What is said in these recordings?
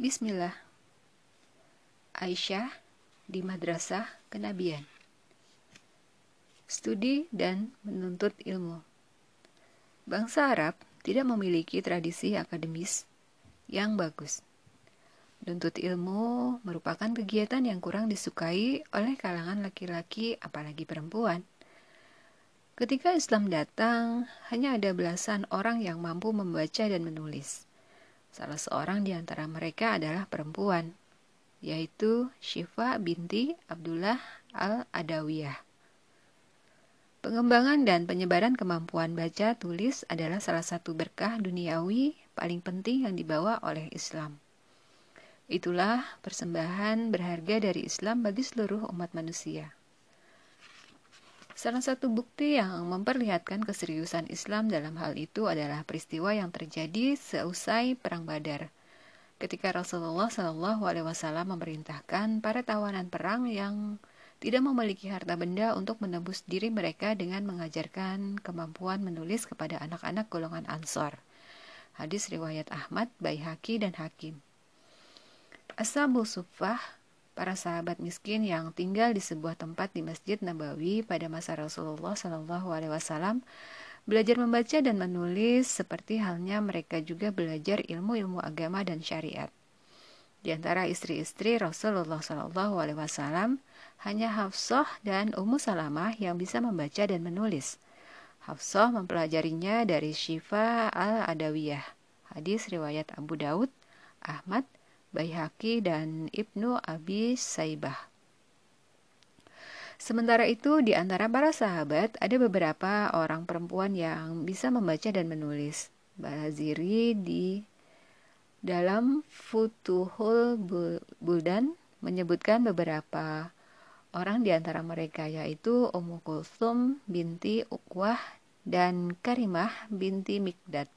Bismillah. Aisyah di Madrasah Kenabian. Studi dan menuntut ilmu. Bangsa Arab tidak memiliki tradisi akademis yang bagus. Menuntut ilmu merupakan kegiatan yang kurang disukai oleh kalangan laki-laki, apalagi perempuan. Ketika Islam datang, hanya ada belasan orang yang mampu membaca dan menulis. Salah seorang di antara mereka adalah perempuan, yaitu Syifa binti Abdullah al-Adawiyah. Pengembangan dan penyebaran kemampuan baca tulis adalah salah satu berkah duniawi paling penting yang dibawa oleh Islam. Itulah persembahan berharga dari Islam bagi seluruh umat manusia. Salah satu bukti yang memperlihatkan keseriusan Islam dalam hal itu adalah peristiwa yang terjadi seusai Perang Badar. Ketika Rasulullah Wasallam memerintahkan para tawanan perang yang tidak memiliki harta benda untuk menebus diri mereka dengan mengajarkan kemampuan menulis kepada anak-anak golongan Ansor. Hadis riwayat Ahmad, Baihaqi, dan Hakim. Ashabul Sufah para sahabat miskin yang tinggal di sebuah tempat di Masjid Nabawi pada masa Rasulullah Wasallam belajar membaca dan menulis seperti halnya mereka juga belajar ilmu-ilmu agama dan syariat. Di antara istri-istri Rasulullah Wasallam hanya Hafsah dan Ummu Salamah yang bisa membaca dan menulis. Hafsah mempelajarinya dari Syifa al-Adawiyah. Hadis riwayat Abu Daud, Ahmad, Baihaqi dan Ibnu Abi Saibah. Sementara itu, di antara para sahabat ada beberapa orang perempuan yang bisa membaca dan menulis. Baziri di dalam Futuhul Buldan menyebutkan beberapa orang di antara mereka yaitu Ummu Kulsum binti Uqwah dan Karimah binti Mikdad.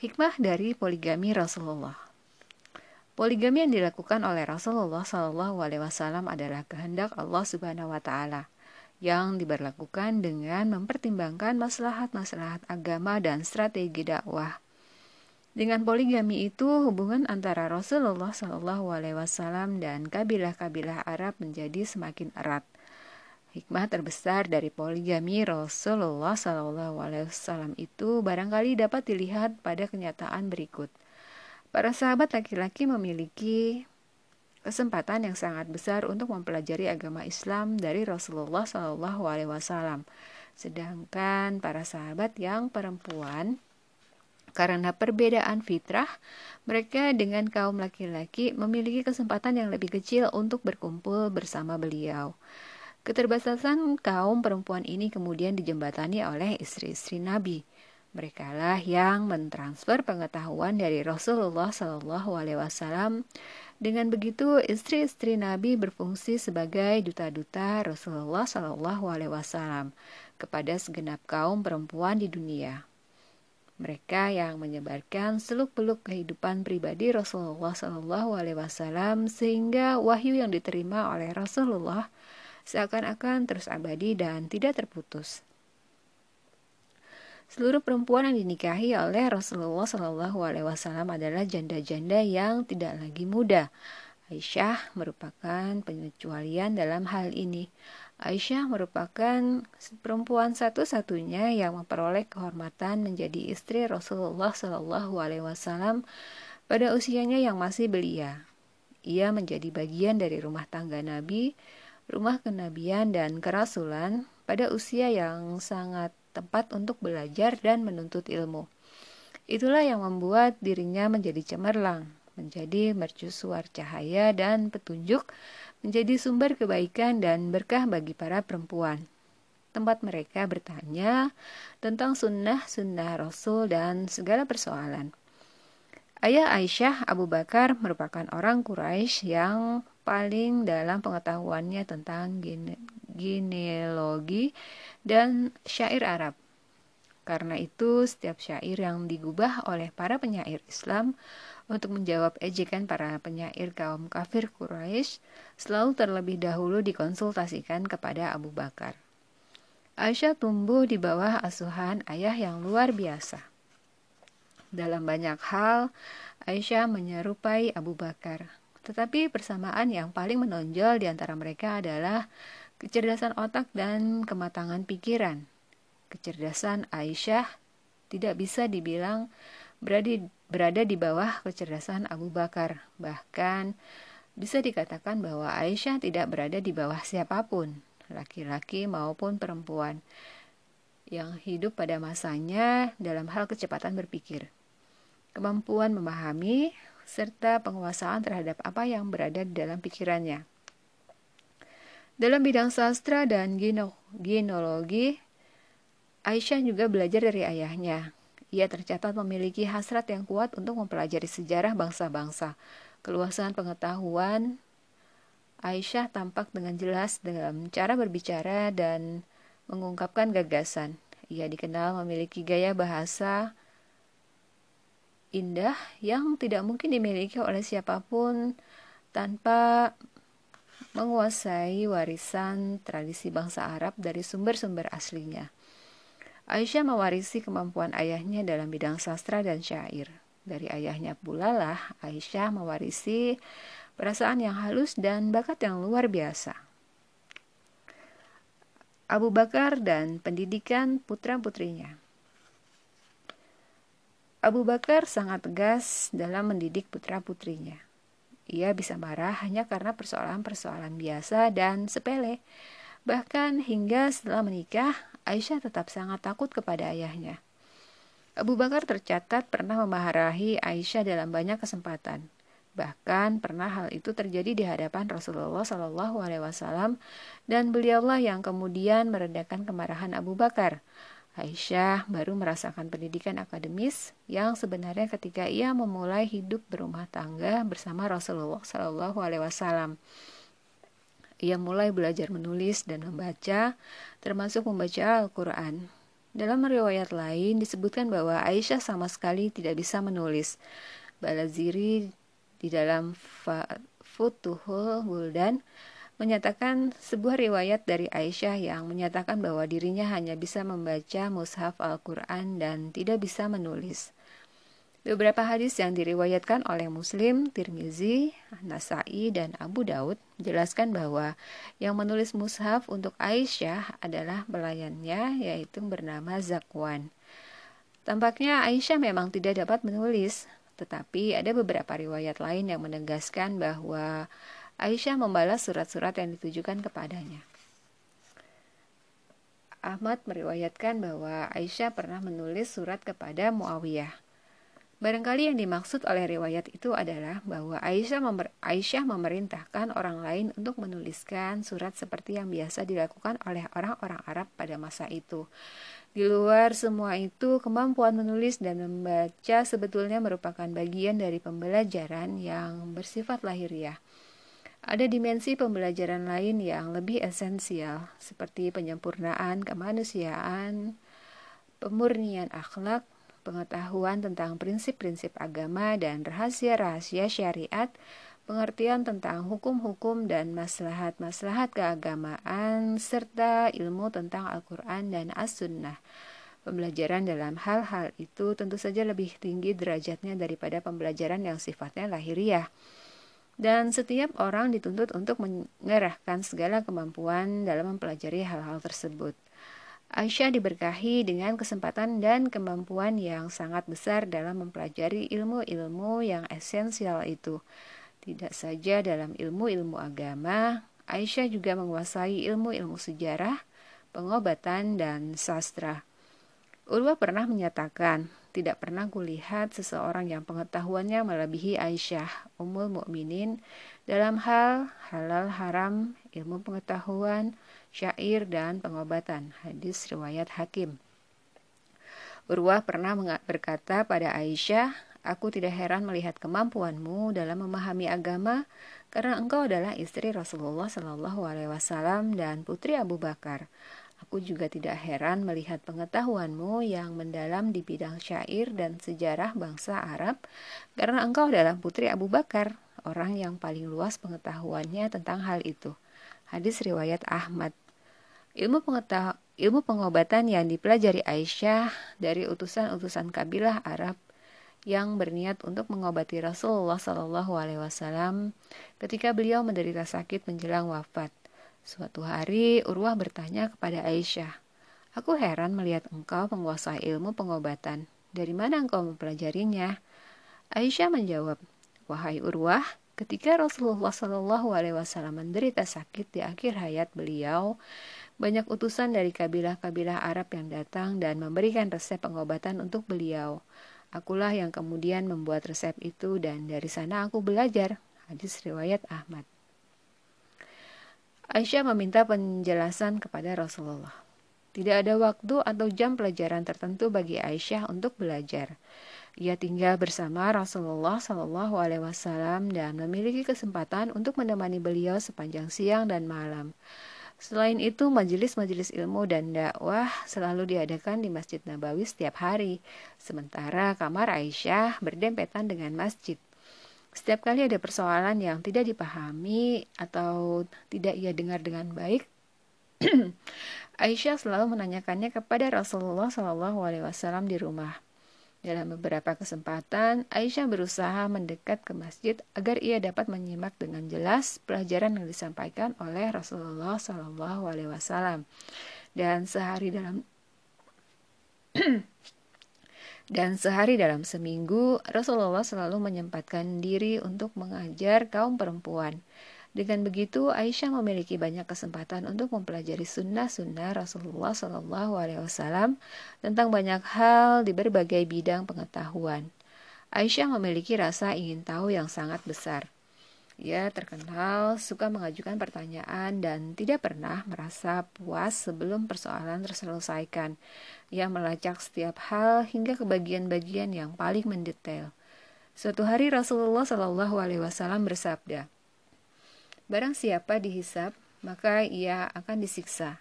Hikmah dari poligami Rasulullah Poligami yang dilakukan oleh Rasulullah Wasallam adalah kehendak Allah Subhanahu Wa Taala yang diberlakukan dengan mempertimbangkan maslahat-maslahat agama dan strategi dakwah. Dengan poligami itu, hubungan antara Rasulullah Wasallam dan kabilah-kabilah Arab menjadi semakin erat. Hikmah terbesar dari poligami Rasulullah Wasallam itu barangkali dapat dilihat pada kenyataan berikut. Para sahabat laki-laki memiliki kesempatan yang sangat besar untuk mempelajari agama Islam dari Rasulullah Shallallahu Alaihi Wasallam. Sedangkan para sahabat yang perempuan karena perbedaan fitrah, mereka dengan kaum laki-laki memiliki kesempatan yang lebih kecil untuk berkumpul bersama beliau. Keterbatasan kaum perempuan ini kemudian dijembatani oleh istri-istri Nabi. Mereka lah yang mentransfer pengetahuan dari Rasulullah Shallallahu Alaihi Wasallam. Dengan begitu, istri-istri Nabi berfungsi sebagai duta-duta Rasulullah Shallallahu Alaihi Wasallam kepada segenap kaum perempuan di dunia. Mereka yang menyebarkan seluk-beluk kehidupan pribadi Rasulullah Shallallahu Alaihi Wasallam sehingga wahyu yang diterima oleh Rasulullah seakan-akan terus abadi dan tidak terputus. Seluruh perempuan yang dinikahi oleh Rasulullah Shallallahu Alaihi Wasallam adalah janda-janda yang tidak lagi muda. Aisyah merupakan pengecualian dalam hal ini. Aisyah merupakan perempuan satu-satunya yang memperoleh kehormatan menjadi istri Rasulullah Shallallahu Alaihi Wasallam pada usianya yang masih belia. Ia menjadi bagian dari rumah tangga Nabi, rumah kenabian dan kerasulan pada usia yang sangat tempat untuk belajar dan menuntut ilmu. Itulah yang membuat dirinya menjadi cemerlang, menjadi mercusuar cahaya dan petunjuk, menjadi sumber kebaikan dan berkah bagi para perempuan. Tempat mereka bertanya tentang sunnah-sunnah Rasul dan segala persoalan. Ayah Aisyah Abu Bakar merupakan orang Quraisy yang paling dalam pengetahuannya tentang genealogi dan syair Arab. Karena itu, setiap syair yang digubah oleh para penyair Islam untuk menjawab ejekan para penyair kaum kafir Quraisy selalu terlebih dahulu dikonsultasikan kepada Abu Bakar. Aisyah tumbuh di bawah asuhan ayah yang luar biasa. Dalam banyak hal, Aisyah menyerupai Abu Bakar. Tetapi persamaan yang paling menonjol di antara mereka adalah kecerdasan otak dan kematangan pikiran. Kecerdasan Aisyah tidak bisa dibilang berada, berada di bawah kecerdasan Abu Bakar. Bahkan bisa dikatakan bahwa Aisyah tidak berada di bawah siapa pun, laki-laki maupun perempuan yang hidup pada masanya dalam hal kecepatan berpikir, kemampuan memahami, serta penguasaan terhadap apa yang berada di dalam pikirannya. Dalam bidang sastra dan genealogi, Aisyah juga belajar dari ayahnya. Ia tercatat memiliki hasrat yang kuat untuk mempelajari sejarah bangsa-bangsa, keluasan pengetahuan, Aisyah tampak dengan jelas dalam cara berbicara dan mengungkapkan gagasan. Ia dikenal memiliki gaya bahasa indah yang tidak mungkin dimiliki oleh siapa pun tanpa menguasai warisan tradisi bangsa Arab dari sumber-sumber aslinya. Aisyah mewarisi kemampuan ayahnya dalam bidang sastra dan syair. Dari ayahnya pula lah Aisyah mewarisi perasaan yang halus dan bakat yang luar biasa. Abu Bakar dan pendidikan putra-putrinya. Abu Bakar sangat tegas dalam mendidik putra-putrinya. Ia bisa marah hanya karena persoalan-persoalan biasa dan sepele. Bahkan hingga setelah menikah, Aisyah tetap sangat takut kepada ayahnya. Abu Bakar tercatat pernah memarahi Aisyah dalam banyak kesempatan. Bahkan pernah hal itu terjadi di hadapan Rasulullah Shallallahu Alaihi Wasallam dan beliaulah yang kemudian meredakan kemarahan Abu Bakar. Aisyah baru merasakan pendidikan akademis yang sebenarnya ketika ia memulai hidup berumah tangga bersama Rasulullah Shallallahu Alaihi Wasallam. Ia mulai belajar menulis dan membaca, termasuk membaca Al-Quran. Dalam riwayat lain disebutkan bahwa Aisyah sama sekali tidak bisa menulis. Balaziri di dalam Futuhul Buldan menyatakan sebuah riwayat dari Aisyah yang menyatakan bahwa dirinya hanya bisa membaca mushaf Al-Quran dan tidak bisa menulis. Beberapa hadis yang diriwayatkan oleh Muslim, Tirmizi, Nasai, dan Abu Daud menjelaskan bahwa yang menulis mushaf untuk Aisyah adalah pelayannya yaitu bernama Zakwan. Tampaknya Aisyah memang tidak dapat menulis, tetapi ada beberapa riwayat lain yang menegaskan bahwa Aisyah membalas surat-surat yang ditujukan kepadanya. Ahmad meriwayatkan bahwa Aisyah pernah menulis surat kepada Muawiyah. Barangkali yang dimaksud oleh riwayat itu adalah bahwa Aisyah, memer Aisyah memerintahkan orang lain untuk menuliskan surat seperti yang biasa dilakukan oleh orang-orang Arab pada masa itu. Di luar semua itu, kemampuan menulis dan membaca sebetulnya merupakan bagian dari pembelajaran yang bersifat lahiriah. Ada dimensi pembelajaran lain yang lebih esensial, seperti penyempurnaan kemanusiaan, pemurnian akhlak, pengetahuan tentang prinsip-prinsip agama dan rahasia-rahasia syariat, pengertian tentang hukum-hukum dan maslahat-maslahat keagamaan, serta ilmu tentang Al-Quran dan As-Sunnah. Pembelajaran dalam hal-hal itu tentu saja lebih tinggi derajatnya daripada pembelajaran yang sifatnya lahiriah. Dan setiap orang dituntut untuk mengerahkan segala kemampuan dalam mempelajari hal-hal tersebut. Aisyah diberkahi dengan kesempatan dan kemampuan yang sangat besar dalam mempelajari ilmu-ilmu yang esensial itu. Tidak saja dalam ilmu-ilmu agama, Aisyah juga menguasai ilmu-ilmu sejarah, pengobatan, dan sastra. Urwa pernah menyatakan, tidak pernah kulihat seseorang yang pengetahuannya melebihi Aisyah, Ummul Mukminin dalam hal halal haram, ilmu pengetahuan, syair, dan pengobatan. Hadis riwayat Hakim. Urwah pernah berkata pada Aisyah, Aku tidak heran melihat kemampuanmu dalam memahami agama, karena engkau adalah istri Rasulullah Shallallahu Alaihi Wasallam dan putri Abu Bakar. Aku juga tidak heran melihat pengetahuanmu yang mendalam di bidang syair dan sejarah bangsa Arab, karena engkau adalah putri Abu Bakar, orang yang paling luas pengetahuannya tentang hal itu. Hadis riwayat Ahmad. Ilmu ilmu pengobatan yang dipelajari Aisyah dari utusan-utusan kabilah Arab yang berniat untuk mengobati Rasulullah Shallallahu Alaihi Wasallam ketika beliau menderita sakit menjelang wafat. Suatu hari Urwah bertanya kepada Aisyah, Aku heran melihat engkau menguasai ilmu pengobatan. Dari mana engkau mempelajarinya? Aisyah menjawab, Wahai Urwah, ketika Rasulullah Wasallam menderita sakit di akhir hayat beliau, banyak utusan dari kabilah-kabilah Arab yang datang dan memberikan resep pengobatan untuk beliau. Akulah yang kemudian membuat resep itu dan dari sana aku belajar. Hadis riwayat Ahmad. Aisyah meminta penjelasan kepada Rasulullah. Tidak ada waktu atau jam pelajaran tertentu bagi Aisyah untuk belajar. Ia tinggal bersama Rasulullah Shallallahu Alaihi Wasallam dan memiliki kesempatan untuk menemani beliau sepanjang siang dan malam. Selain itu, majelis-majelis ilmu dan dakwah selalu diadakan di Masjid Nabawi setiap hari, sementara kamar Aisyah berdempetan dengan masjid. Setiap kali ada persoalan yang tidak dipahami atau tidak ia dengar dengan baik, Aisyah selalu menanyakannya kepada Rasulullah Shallallahu Alaihi Wasallam di rumah. Dalam beberapa kesempatan, Aisyah berusaha mendekat ke masjid agar ia dapat menyimak dengan jelas pelajaran yang disampaikan oleh Rasulullah Shallallahu Alaihi Wasallam. Dan sehari dalam dan sehari dalam seminggu, Rasulullah selalu menyempatkan diri untuk mengajar kaum perempuan. Dengan begitu, Aisyah memiliki banyak kesempatan untuk mempelajari sunnah-sunnah Rasulullah Shallallahu Alaihi Wasallam tentang banyak hal di berbagai bidang pengetahuan. Aisyah memiliki rasa ingin tahu yang sangat besar. Ia terkenal suka mengajukan pertanyaan dan tidak pernah merasa puas sebelum persoalan terselesaikan. Ia melacak setiap hal hingga ke bagian-bagian yang paling mendetail. Suatu hari Rasulullah Shallallahu Alaihi Wasallam bersabda, Barang siapa dihisap, maka ia akan disiksa.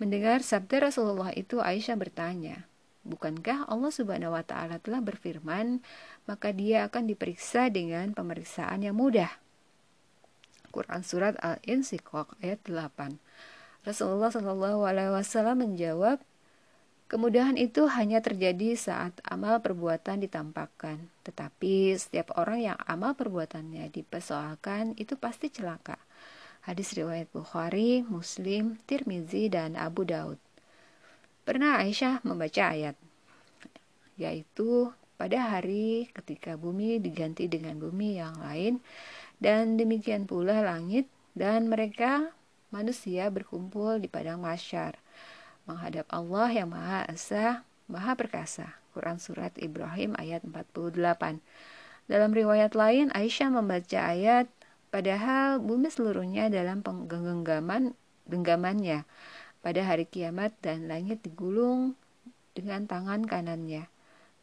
Mendengar sabda Rasulullah itu, Aisyah bertanya, Bukankah Allah Subhanahu wa Ta'ala telah berfirman, maka dia akan diperiksa dengan pemeriksaan yang mudah? Quran Surat Al-Insiqaq ayat 8. Rasulullah Shallallahu Alaihi Wasallam menjawab, Kemudahan itu hanya terjadi saat amal perbuatan ditampakkan, tetapi setiap orang yang amal perbuatannya dipersoalkan itu pasti celaka. Hadis riwayat Bukhari, Muslim, Tirmizi, dan Abu Daud. Pernah Aisyah membaca ayat, yaitu pada hari ketika bumi diganti dengan bumi yang lain, dan demikian pula langit, dan mereka manusia berkumpul di padang masyar menghadap Allah yang Maha Esa, Maha Perkasa. Quran Surat Ibrahim ayat 48. Dalam riwayat lain, Aisyah membaca ayat, padahal bumi seluruhnya dalam penggenggaman genggamannya pada hari kiamat dan langit digulung dengan tangan kanannya.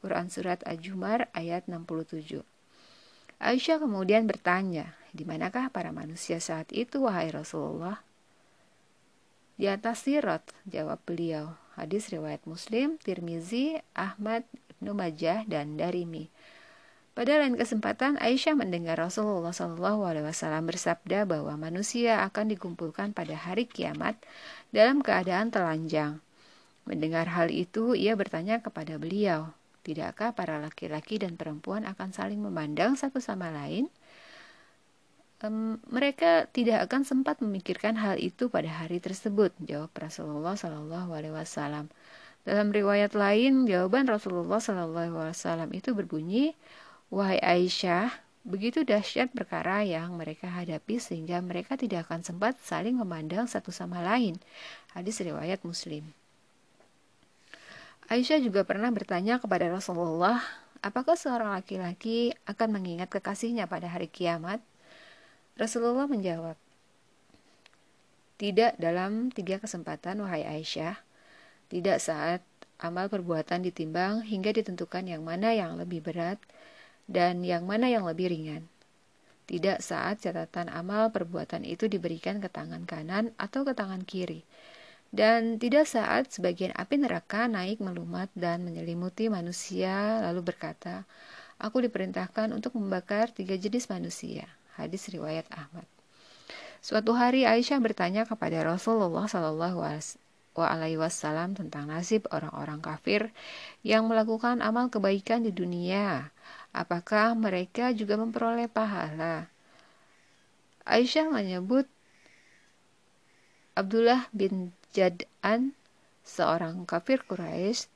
Quran Surat Al-Jumar ayat 67. Aisyah kemudian bertanya, di manakah para manusia saat itu, wahai Rasulullah? Di atas sirat, jawab beliau. Hadis riwayat Muslim, Tirmizi, Ahmad, Ibnu Majah, dan Darimi. Pada lain kesempatan, Aisyah mendengar Rasulullah SAW bersabda bahwa manusia akan dikumpulkan pada hari kiamat dalam keadaan telanjang. Mendengar hal itu, ia bertanya kepada beliau, Tidakkah para laki-laki dan perempuan akan saling memandang satu sama lain? um, mereka tidak akan sempat memikirkan hal itu pada hari tersebut, jawab Rasulullah Wasallam. Dalam riwayat lain, jawaban Rasulullah Wasallam itu berbunyi, wahai Aisyah, begitu dahsyat perkara yang mereka hadapi sehingga mereka tidak akan sempat saling memandang satu sama lain. Hadis riwayat Muslim. Aisyah juga pernah bertanya kepada Rasulullah, apakah seorang laki-laki akan mengingat kekasihnya pada hari kiamat? Rasulullah menjawab, Tidak dalam tiga kesempatan, wahai Aisyah, tidak saat amal perbuatan ditimbang hingga ditentukan yang mana yang lebih berat dan yang mana yang lebih ringan. Tidak saat catatan amal perbuatan itu diberikan ke tangan kanan atau ke tangan kiri. Dan tidak saat sebagian api neraka naik melumat dan menyelimuti manusia lalu berkata, Aku diperintahkan untuk membakar tiga jenis manusia, Hadis riwayat Ahmad. Suatu hari Aisyah bertanya kepada Rasulullah Shallallahu Wasallam tentang nasib orang-orang kafir yang melakukan amal kebaikan di dunia. Apakah mereka juga memperoleh pahala? Aisyah menyebut Abdullah bin Jad'an, seorang kafir Quraisy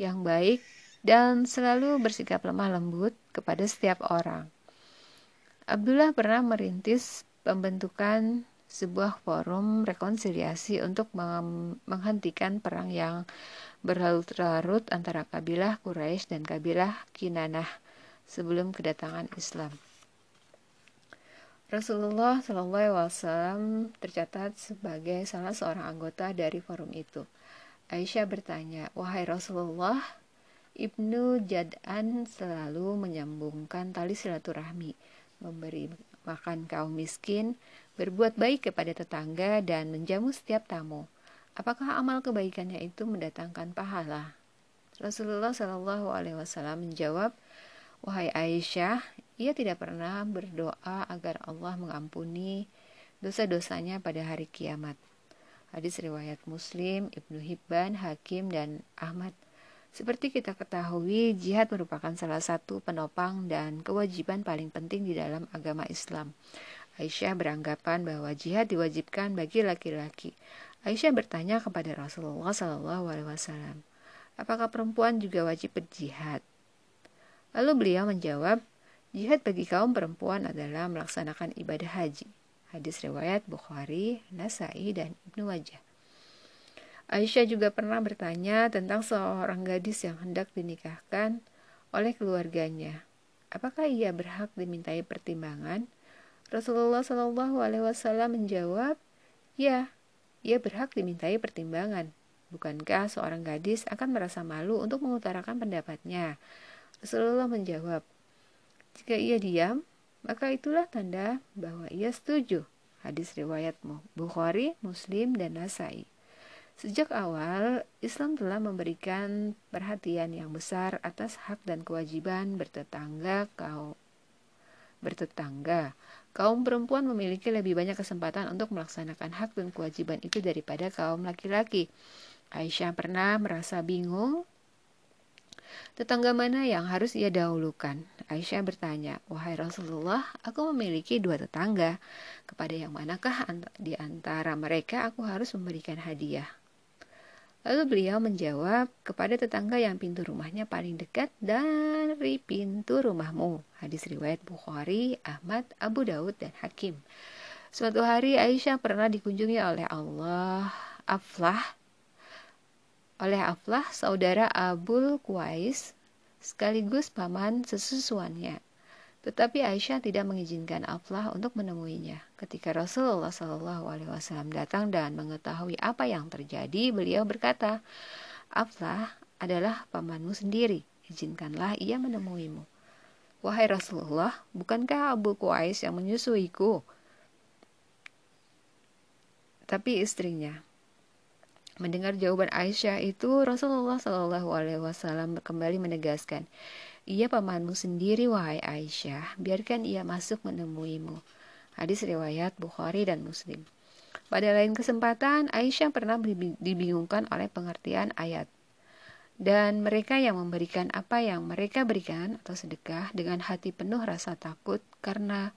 yang baik dan selalu bersikap lemah lembut kepada setiap orang. Abdullah pernah merintis pembentukan sebuah forum rekonsiliasi untuk menghentikan perang yang berlarut-larut antara kabilah Quraisy dan kabilah Kinanah sebelum kedatangan Islam. Rasulullah SAW tercatat sebagai salah seorang anggota dari forum itu. Aisyah bertanya, "Wahai Rasulullah, Ibnu Jad'an selalu menyambungkan tali silaturahmi, memberi makan kaum miskin, berbuat baik kepada tetangga, dan menjamu setiap tamu. Apakah amal kebaikannya itu mendatangkan pahala? Rasulullah Wasallam menjawab, wahai Aisyah, ia tidak pernah berdoa agar Allah mengampuni dosa-dosanya pada hari kiamat. Hadis riwayat Muslim, Ibnu Hibban, Hakim, dan Ahmad. Seperti kita ketahui, jihad merupakan salah satu penopang dan kewajiban paling penting di dalam agama Islam. Aisyah beranggapan bahwa jihad diwajibkan bagi laki-laki. Aisyah bertanya kepada Rasulullah SAW, apakah perempuan juga wajib berjihad? Lalu beliau menjawab, jihad bagi kaum perempuan adalah melaksanakan ibadah haji. Hadis riwayat Bukhari, Nasai, dan Ibnu Wajah. Aisyah juga pernah bertanya tentang seorang gadis yang hendak dinikahkan oleh keluarganya. Apakah ia berhak dimintai pertimbangan? Rasulullah Shallallahu Alaihi Wasallam menjawab, ya, ia berhak dimintai pertimbangan. Bukankah seorang gadis akan merasa malu untuk mengutarakan pendapatnya? Rasulullah menjawab, jika ia diam, maka itulah tanda bahwa ia setuju. Hadis riwayat Bukhari, Muslim, dan Nasai. Sejak awal, Islam telah memberikan perhatian yang besar atas hak dan kewajiban bertetangga kaum bertetangga. Kaum perempuan memiliki lebih banyak kesempatan untuk melaksanakan hak dan kewajiban itu daripada kaum laki-laki. Aisyah pernah merasa bingung Tetangga mana yang harus ia dahulukan? Aisyah bertanya, Wahai Rasulullah, aku memiliki dua tetangga. Kepada yang manakah di antara mereka aku harus memberikan hadiah? Lalu beliau menjawab kepada tetangga yang pintu rumahnya paling dekat dari pintu rumahmu. Hadis riwayat Bukhari, Ahmad, Abu Daud, dan Hakim. Suatu hari Aisyah pernah dikunjungi oleh Allah Aflah oleh Aflah saudara Abul Qais sekaligus paman sesusuannya. Tetapi Aisyah tidak mengizinkan Aflah untuk menemuinya. Ketika Rasulullah Shallallahu Alaihi Wasallam datang dan mengetahui apa yang terjadi, beliau berkata, Aflah adalah pamanmu sendiri. Izinkanlah ia menemuimu. Wahai Rasulullah, bukankah Abu Qais yang menyusuiku? Tapi istrinya, Mendengar jawaban Aisyah itu, Rasulullah Shallallahu Alaihi Wasallam kembali menegaskan, ia pamanmu sendiri wahai Aisyah, biarkan ia masuk menemuimu. Hadis riwayat Bukhari dan Muslim. Pada lain kesempatan, Aisyah pernah dibingungkan oleh pengertian ayat. Dan mereka yang memberikan apa yang mereka berikan atau sedekah dengan hati penuh rasa takut karena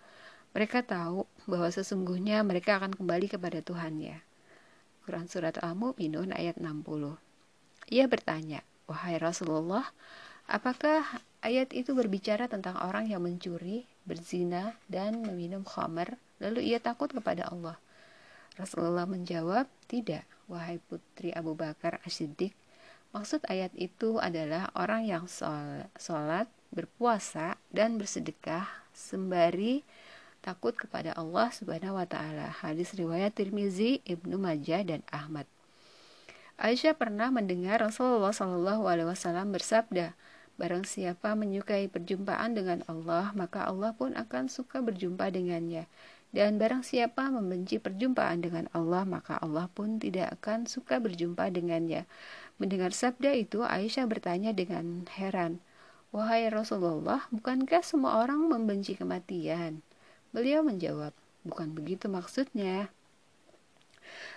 mereka tahu bahwa sesungguhnya mereka akan kembali kepada Tuhannya. Quran Surat Al-Mu'minun ayat 60. Ia bertanya, Wahai Rasulullah, apakah ayat itu berbicara tentang orang yang mencuri, berzina, dan meminum khamar, lalu ia takut kepada Allah? Rasulullah menjawab, tidak, wahai putri Abu Bakar As-Siddiq. Maksud ayat itu adalah orang yang sholat, berpuasa, dan bersedekah sembari takut kepada Allah Subhanahu wa taala. Hadis riwayat Tirmizi, Ibnu Majah dan Ahmad. Aisyah pernah mendengar Rasulullah Shallallahu alaihi wasallam bersabda, Barang siapa menyukai perjumpaan dengan Allah, maka Allah pun akan suka berjumpa dengannya. Dan barang siapa membenci perjumpaan dengan Allah, maka Allah pun tidak akan suka berjumpa dengannya. Mendengar sabda itu, Aisyah bertanya dengan heran, Wahai Rasulullah, bukankah semua orang membenci kematian? Beliau menjawab, bukan begitu maksudnya.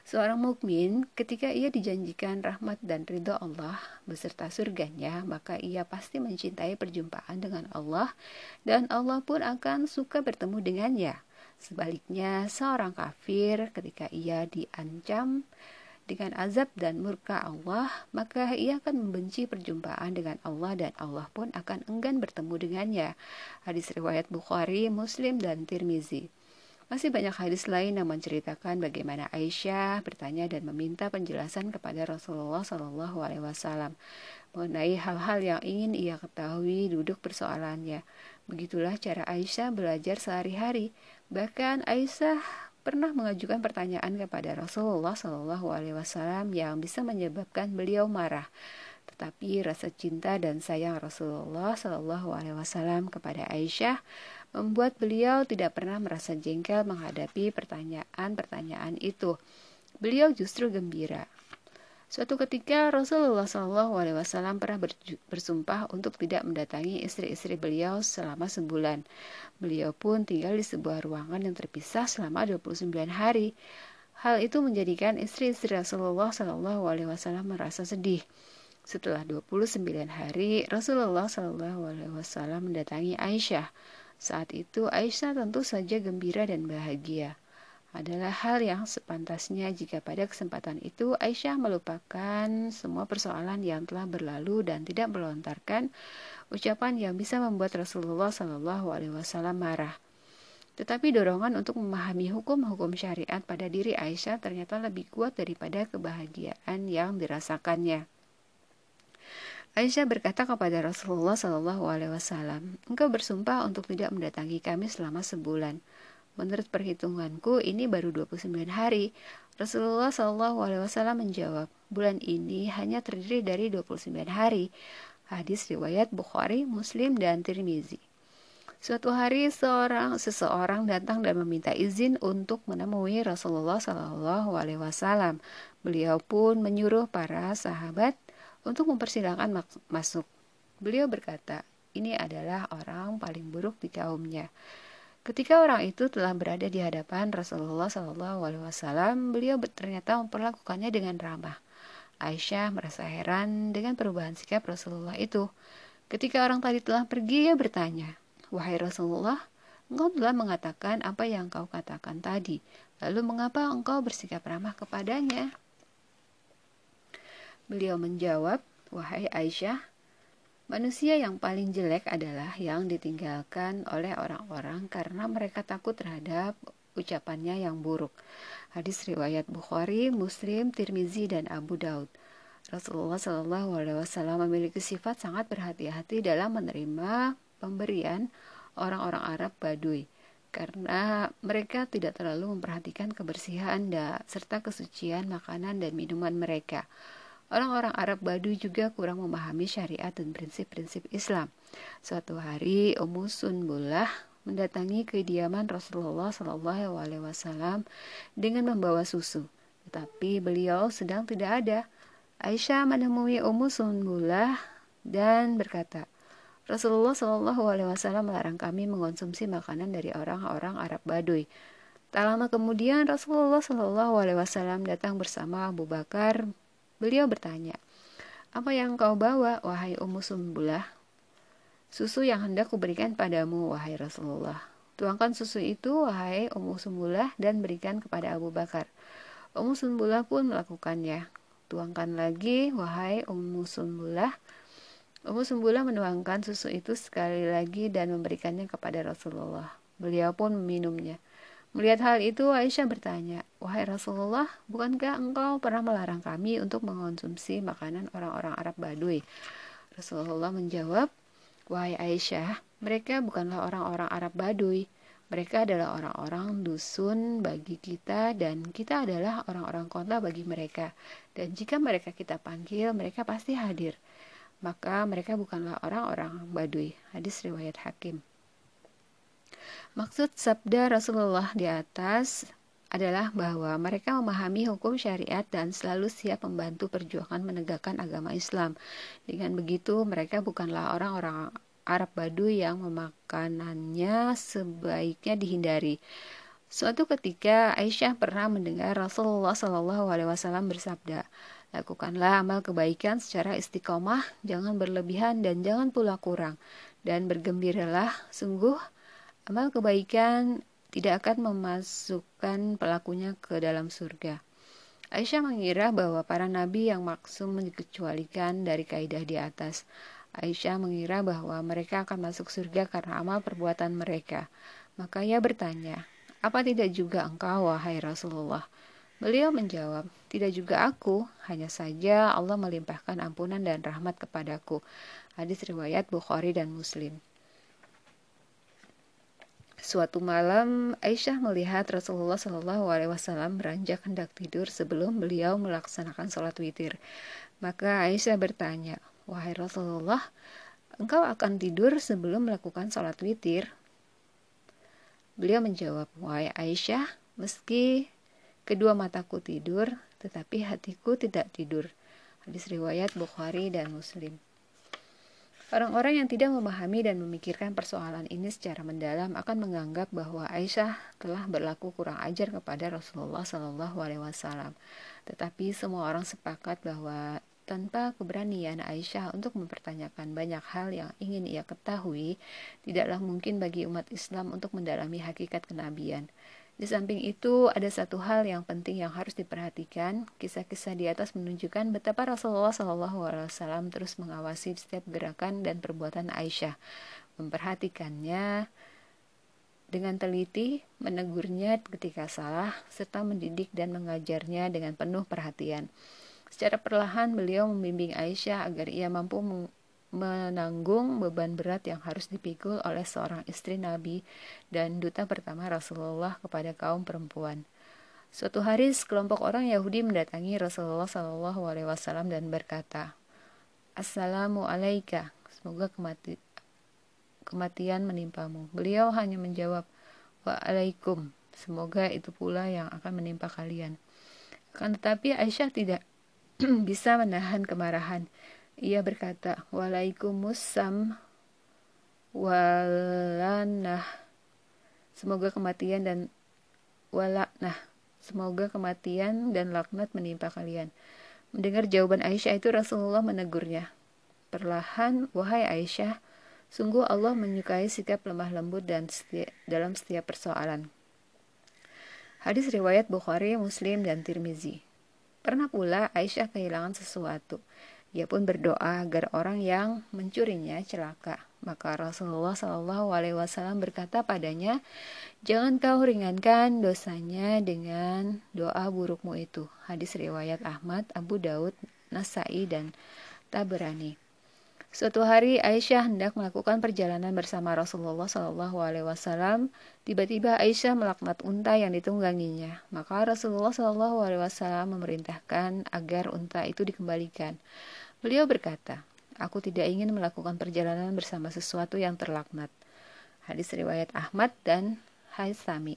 Seorang mukmin ketika ia dijanjikan rahmat dan ridho Allah beserta surganya, maka ia pasti mencintai perjumpaan dengan Allah dan Allah pun akan suka bertemu dengannya. Sebaliknya, seorang kafir ketika ia diancam dengan azab dan murka Allah, maka ia akan membenci perjumpaan dengan Allah dan Allah pun akan enggan bertemu dengannya. Hadis riwayat Bukhari, Muslim, dan Tirmizi. Masih banyak hadis lain yang menceritakan bagaimana Aisyah bertanya dan meminta penjelasan kepada Rasulullah Shallallahu Alaihi Wasallam mengenai hal-hal yang ingin ia ketahui duduk persoalannya. Begitulah cara Aisyah belajar sehari-hari. Bahkan Aisyah pernah mengajukan pertanyaan kepada Rasulullah Shallallahu Alaihi Wasallam yang bisa menyebabkan beliau marah. Tetapi rasa cinta dan sayang Rasulullah Shallallahu Alaihi Wasallam kepada Aisyah membuat beliau tidak pernah merasa jengkel menghadapi pertanyaan-pertanyaan itu. Beliau justru gembira. Suatu ketika Rasulullah Wasallam pernah bersumpah untuk tidak mendatangi istri-istri beliau selama sebulan. Beliau pun tinggal di sebuah ruangan yang terpisah selama 29 hari. Hal itu menjadikan istri-istri Rasulullah Wasallam merasa sedih. Setelah 29 hari, Rasulullah Wasallam mendatangi Aisyah. Saat itu Aisyah tentu saja gembira dan bahagia. Adalah hal yang sepantasnya jika pada kesempatan itu Aisyah melupakan semua persoalan yang telah berlalu dan tidak melontarkan ucapan yang bisa membuat Rasulullah Shallallahu Alaihi Wasallam marah. Tetapi dorongan untuk memahami hukum-hukum syariat pada diri Aisyah ternyata lebih kuat daripada kebahagiaan yang dirasakannya. Aisyah berkata kepada Rasulullah Shallallahu Alaihi Wasallam, engkau bersumpah untuk tidak mendatangi kami selama sebulan. Menurut perhitunganku ini baru 29 hari. Rasulullah Wasallam menjawab, bulan ini hanya terdiri dari 29 hari. Hadis riwayat Bukhari, Muslim, dan Tirmizi. Suatu hari seorang seseorang datang dan meminta izin untuk menemui Rasulullah Shallallahu Alaihi Wasallam. Beliau pun menyuruh para sahabat untuk mempersilahkan masuk. Beliau berkata, ini adalah orang paling buruk di kaumnya. Ketika orang itu telah berada di hadapan Rasulullah SAW, beliau ternyata memperlakukannya dengan ramah. Aisyah merasa heran dengan perubahan sikap Rasulullah itu. Ketika orang tadi telah pergi, ia bertanya, Wahai Rasulullah, engkau telah mengatakan apa yang kau katakan tadi. Lalu mengapa engkau bersikap ramah kepadanya? Beliau menjawab, "Wahai Aisyah, manusia yang paling jelek adalah yang ditinggalkan oleh orang-orang karena mereka takut terhadap ucapannya yang buruk." Hadis riwayat Bukhari, Muslim, Tirmizi, dan Abu Daud. Rasulullah Shallallahu Alaihi Wasallam memiliki sifat sangat berhati-hati dalam menerima pemberian orang-orang Arab Baduy karena mereka tidak terlalu memperhatikan kebersihan dan serta kesucian makanan dan minuman mereka. Orang-orang Arab Baduy juga kurang memahami syariat dan prinsip-prinsip Islam. Suatu hari, Ummu Sunbullah mendatangi kediaman Rasulullah Wasallam dengan membawa susu, tetapi beliau sedang tidak ada. Aisyah menemui Ummu Sunbullah dan berkata, Rasulullah Wasallam melarang kami mengonsumsi makanan dari orang-orang Arab Baduy. Tak lama kemudian Rasulullah Wasallam datang bersama Abu Bakar, Beliau bertanya, Apa yang kau bawa, wahai Ummu Sumbulah? Susu yang hendak kuberikan padamu, wahai Rasulullah. Tuangkan susu itu, wahai Ummu Sumbulah, dan berikan kepada Abu Bakar. Ummu Sumbulah pun melakukannya. Tuangkan lagi, wahai Ummu Sumbulah. Ummu Sumbulah menuangkan susu itu sekali lagi dan memberikannya kepada Rasulullah. Beliau pun meminumnya. Melihat hal itu, Aisyah bertanya, Wahai Rasulullah, bukankah engkau pernah melarang kami untuk mengonsumsi makanan orang-orang Arab Baduy? Rasulullah menjawab, Wahai Aisyah, mereka bukanlah orang-orang Arab Baduy. Mereka adalah orang-orang dusun bagi kita dan kita adalah orang-orang kota bagi mereka. Dan jika mereka kita panggil, mereka pasti hadir. Maka mereka bukanlah orang-orang Baduy. Hadis riwayat Hakim. Maksud sabda Rasulullah di atas adalah bahwa mereka memahami hukum syariat dan selalu siap membantu perjuangan menegakkan agama Islam. Dengan begitu, mereka bukanlah orang-orang Arab Baduy yang memakanannya sebaiknya dihindari. Suatu ketika Aisyah pernah mendengar Rasulullah Shallallahu Alaihi Wasallam bersabda, lakukanlah amal kebaikan secara istiqomah, jangan berlebihan dan jangan pula kurang, dan bergembiralah, sungguh amal kebaikan tidak akan memasukkan pelakunya ke dalam surga. Aisyah mengira bahwa para nabi yang maksum dikecualikan dari kaidah di atas. Aisyah mengira bahwa mereka akan masuk surga karena amal perbuatan mereka. Maka ia bertanya, apa tidak juga engkau, wahai Rasulullah? Beliau menjawab, tidak juga aku, hanya saja Allah melimpahkan ampunan dan rahmat kepadaku. Hadis riwayat Bukhari dan Muslim. Suatu malam, Aisyah melihat Rasulullah Shallallahu Alaihi Wasallam beranjak hendak tidur sebelum beliau melaksanakan sholat witir. Maka Aisyah bertanya, wahai Rasulullah, engkau akan tidur sebelum melakukan sholat witir? Beliau menjawab, wahai Aisyah, meski kedua mataku tidur, tetapi hatiku tidak tidur. Hadis riwayat Bukhari dan Muslim. Orang-orang yang tidak memahami dan memikirkan persoalan ini secara mendalam akan menganggap bahwa Aisyah telah berlaku kurang ajar kepada Rasulullah Shallallahu Alaihi Wasallam. Tetapi semua orang sepakat bahwa tanpa keberanian Aisyah untuk mempertanyakan banyak hal yang ingin ia ketahui, tidaklah mungkin bagi umat Islam untuk mendalami hakikat kenabian. Di samping itu, ada satu hal yang penting yang harus diperhatikan. Kisah-kisah di atas menunjukkan betapa Rasulullah SAW terus mengawasi setiap gerakan dan perbuatan Aisyah, memperhatikannya dengan teliti, menegurnya ketika salah, serta mendidik dan mengajarnya dengan penuh perhatian. Secara perlahan, beliau membimbing Aisyah agar ia mampu menanggung beban berat yang harus dipikul oleh seorang istri Nabi dan duta pertama Rasulullah kepada kaum perempuan. Suatu hari sekelompok orang Yahudi mendatangi Rasulullah Shallallahu Alaihi Wasallam dan berkata, Assalamualaikum, semoga kemati kematian menimpamu. Beliau hanya menjawab, Waalaikum, semoga itu pula yang akan menimpa kalian. Akan tetapi Aisyah tidak bisa menahan kemarahan. Ia berkata, Walaikumussalam walanah. Semoga kematian dan walaknah. Semoga kematian dan laknat menimpa kalian. Mendengar jawaban Aisyah itu Rasulullah menegurnya. Perlahan, wahai Aisyah, sungguh Allah menyukai sikap lemah lembut dan setiap, dalam setiap persoalan. Hadis riwayat Bukhari, Muslim, dan Tirmizi. Pernah pula Aisyah kehilangan sesuatu. Ia pun berdoa agar orang yang mencurinya celaka. Maka Rasulullah Shallallahu Alaihi Wasallam berkata padanya, jangan kau ringankan dosanya dengan doa burukmu itu. Hadis riwayat Ahmad, Abu Daud, Nasai dan Tabrani. Suatu hari Aisyah hendak melakukan perjalanan bersama Rasulullah Shallallahu Alaihi Wasallam. Tiba-tiba Aisyah melaknat unta yang ditungganginya. Maka Rasulullah Shallallahu Alaihi Wasallam memerintahkan agar unta itu dikembalikan. Beliau berkata, Aku tidak ingin melakukan perjalanan bersama sesuatu yang terlaknat. Hadis riwayat Ahmad dan Haisami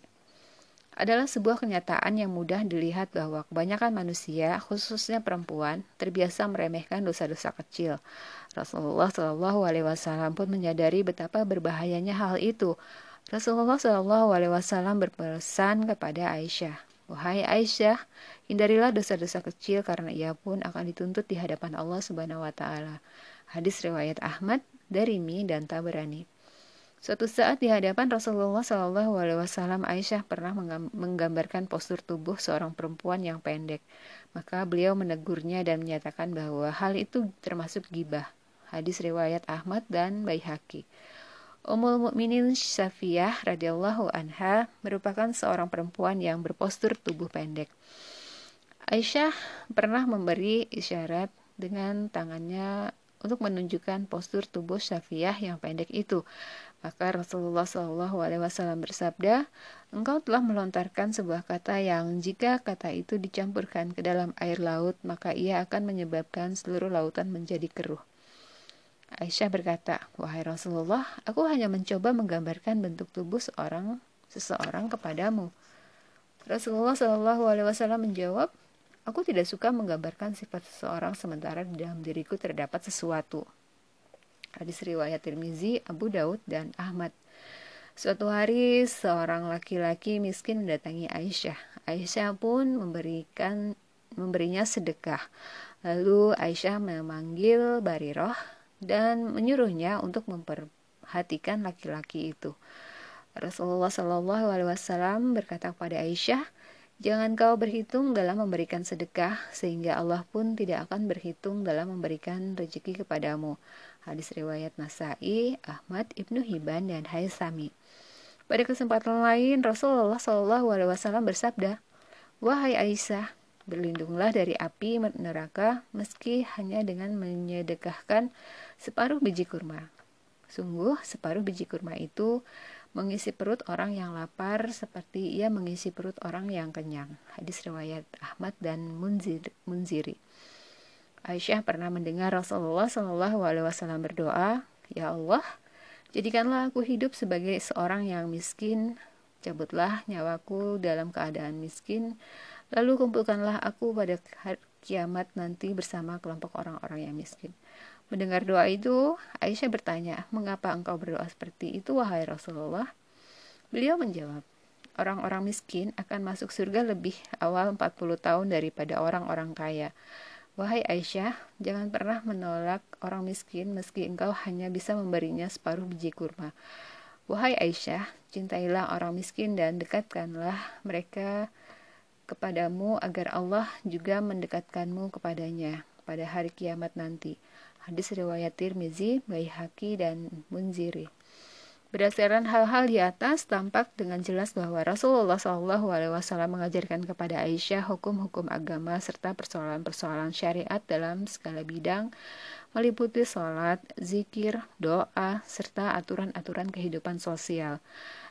adalah sebuah kenyataan yang mudah dilihat bahwa kebanyakan manusia, khususnya perempuan, terbiasa meremehkan dosa-dosa kecil. Rasulullah Shallallahu Alaihi Wasallam pun menyadari betapa berbahayanya hal itu. Rasulullah Shallallahu Alaihi Wasallam berpesan kepada Aisyah, wahai Aisyah, Hindarilah dosa-dosa kecil karena ia pun akan dituntut di hadapan Allah Subhanahu wa taala. Hadis riwayat Ahmad, Darimi dan Tabrani. Suatu saat di hadapan Rasulullah Shallallahu Alaihi Wasallam, Aisyah pernah menggambarkan postur tubuh seorang perempuan yang pendek. Maka beliau menegurnya dan menyatakan bahwa hal itu termasuk gibah. Hadis riwayat Ahmad dan Baihaqi. Ummul Mukminin Syafiyah radhiyallahu anha merupakan seorang perempuan yang berpostur tubuh pendek. Aisyah pernah memberi isyarat dengan tangannya untuk menunjukkan postur tubuh Syafiyah yang pendek itu. Maka Rasulullah Shallallahu Alaihi Wasallam bersabda, engkau telah melontarkan sebuah kata yang jika kata itu dicampurkan ke dalam air laut, maka ia akan menyebabkan seluruh lautan menjadi keruh. Aisyah berkata, wahai Rasulullah, aku hanya mencoba menggambarkan bentuk tubuh seorang seseorang kepadamu. Rasulullah Shallallahu Alaihi Wasallam menjawab, Aku tidak suka menggambarkan sifat seseorang sementara di dalam diriku terdapat sesuatu. Hadis riwayat Tirmizi, Abu Daud, dan Ahmad. Suatu hari seorang laki-laki miskin mendatangi Aisyah. Aisyah pun memberikan memberinya sedekah. Lalu Aisyah memanggil Bariroh dan menyuruhnya untuk memperhatikan laki-laki itu. Rasulullah Shallallahu Alaihi Wasallam berkata kepada Aisyah, Jangan kau berhitung dalam memberikan sedekah, sehingga Allah pun tidak akan berhitung dalam memberikan rezeki kepadamu. Hadis riwayat Nasai, Ahmad, Ibnu Hibban, dan Haisami. Pada kesempatan lain, Rasulullah Shallallahu Alaihi Wasallam bersabda, Wahai Aisyah, berlindunglah dari api neraka meski hanya dengan menyedekahkan separuh biji kurma. Sungguh, separuh biji kurma itu mengisi perut orang yang lapar seperti ia mengisi perut orang yang kenyang. Hadis riwayat Ahmad dan Munzir, Munziri. Aisyah pernah mendengar Rasulullah Shallallahu Alaihi Wasallam berdoa, Ya Allah, Jadikanlah aku hidup sebagai seorang yang miskin, cabutlah nyawaku dalam keadaan miskin, lalu kumpulkanlah aku pada kiamat nanti bersama kelompok orang-orang yang miskin. Mendengar doa itu, Aisyah bertanya, mengapa engkau berdoa seperti itu, wahai Rasulullah? Beliau menjawab, orang-orang miskin akan masuk surga lebih awal 40 tahun daripada orang-orang kaya. Wahai Aisyah, jangan pernah menolak orang miskin meski engkau hanya bisa memberinya separuh biji kurma. Wahai Aisyah, cintailah orang miskin dan dekatkanlah mereka kepadamu agar Allah juga mendekatkanmu kepadanya pada hari kiamat nanti. Hadis riwayat Tirmizi, Baihaqi dan Munziri. Berdasarkan hal-hal di atas, tampak dengan jelas bahwa Rasulullah SAW mengajarkan kepada Aisyah hukum-hukum agama serta persoalan-persoalan syariat dalam segala bidang, meliputi sholat, zikir, doa, serta aturan-aturan kehidupan sosial.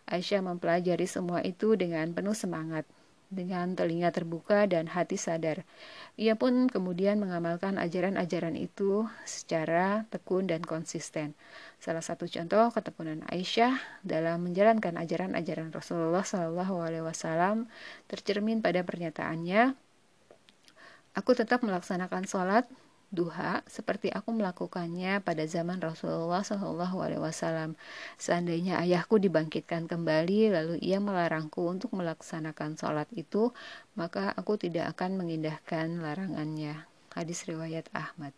Aisyah mempelajari semua itu dengan penuh semangat dengan telinga terbuka dan hati sadar. Ia pun kemudian mengamalkan ajaran-ajaran itu secara tekun dan konsisten. Salah satu contoh ketekunan Aisyah dalam menjalankan ajaran-ajaran Rasulullah SAW tercermin pada pernyataannya, "Aku tetap melaksanakan sholat duha seperti aku melakukannya pada zaman Rasulullah Shallallahu Alaihi Wasallam. Seandainya ayahku dibangkitkan kembali, lalu ia melarangku untuk melaksanakan sholat itu, maka aku tidak akan mengindahkan larangannya. Hadis riwayat Ahmad.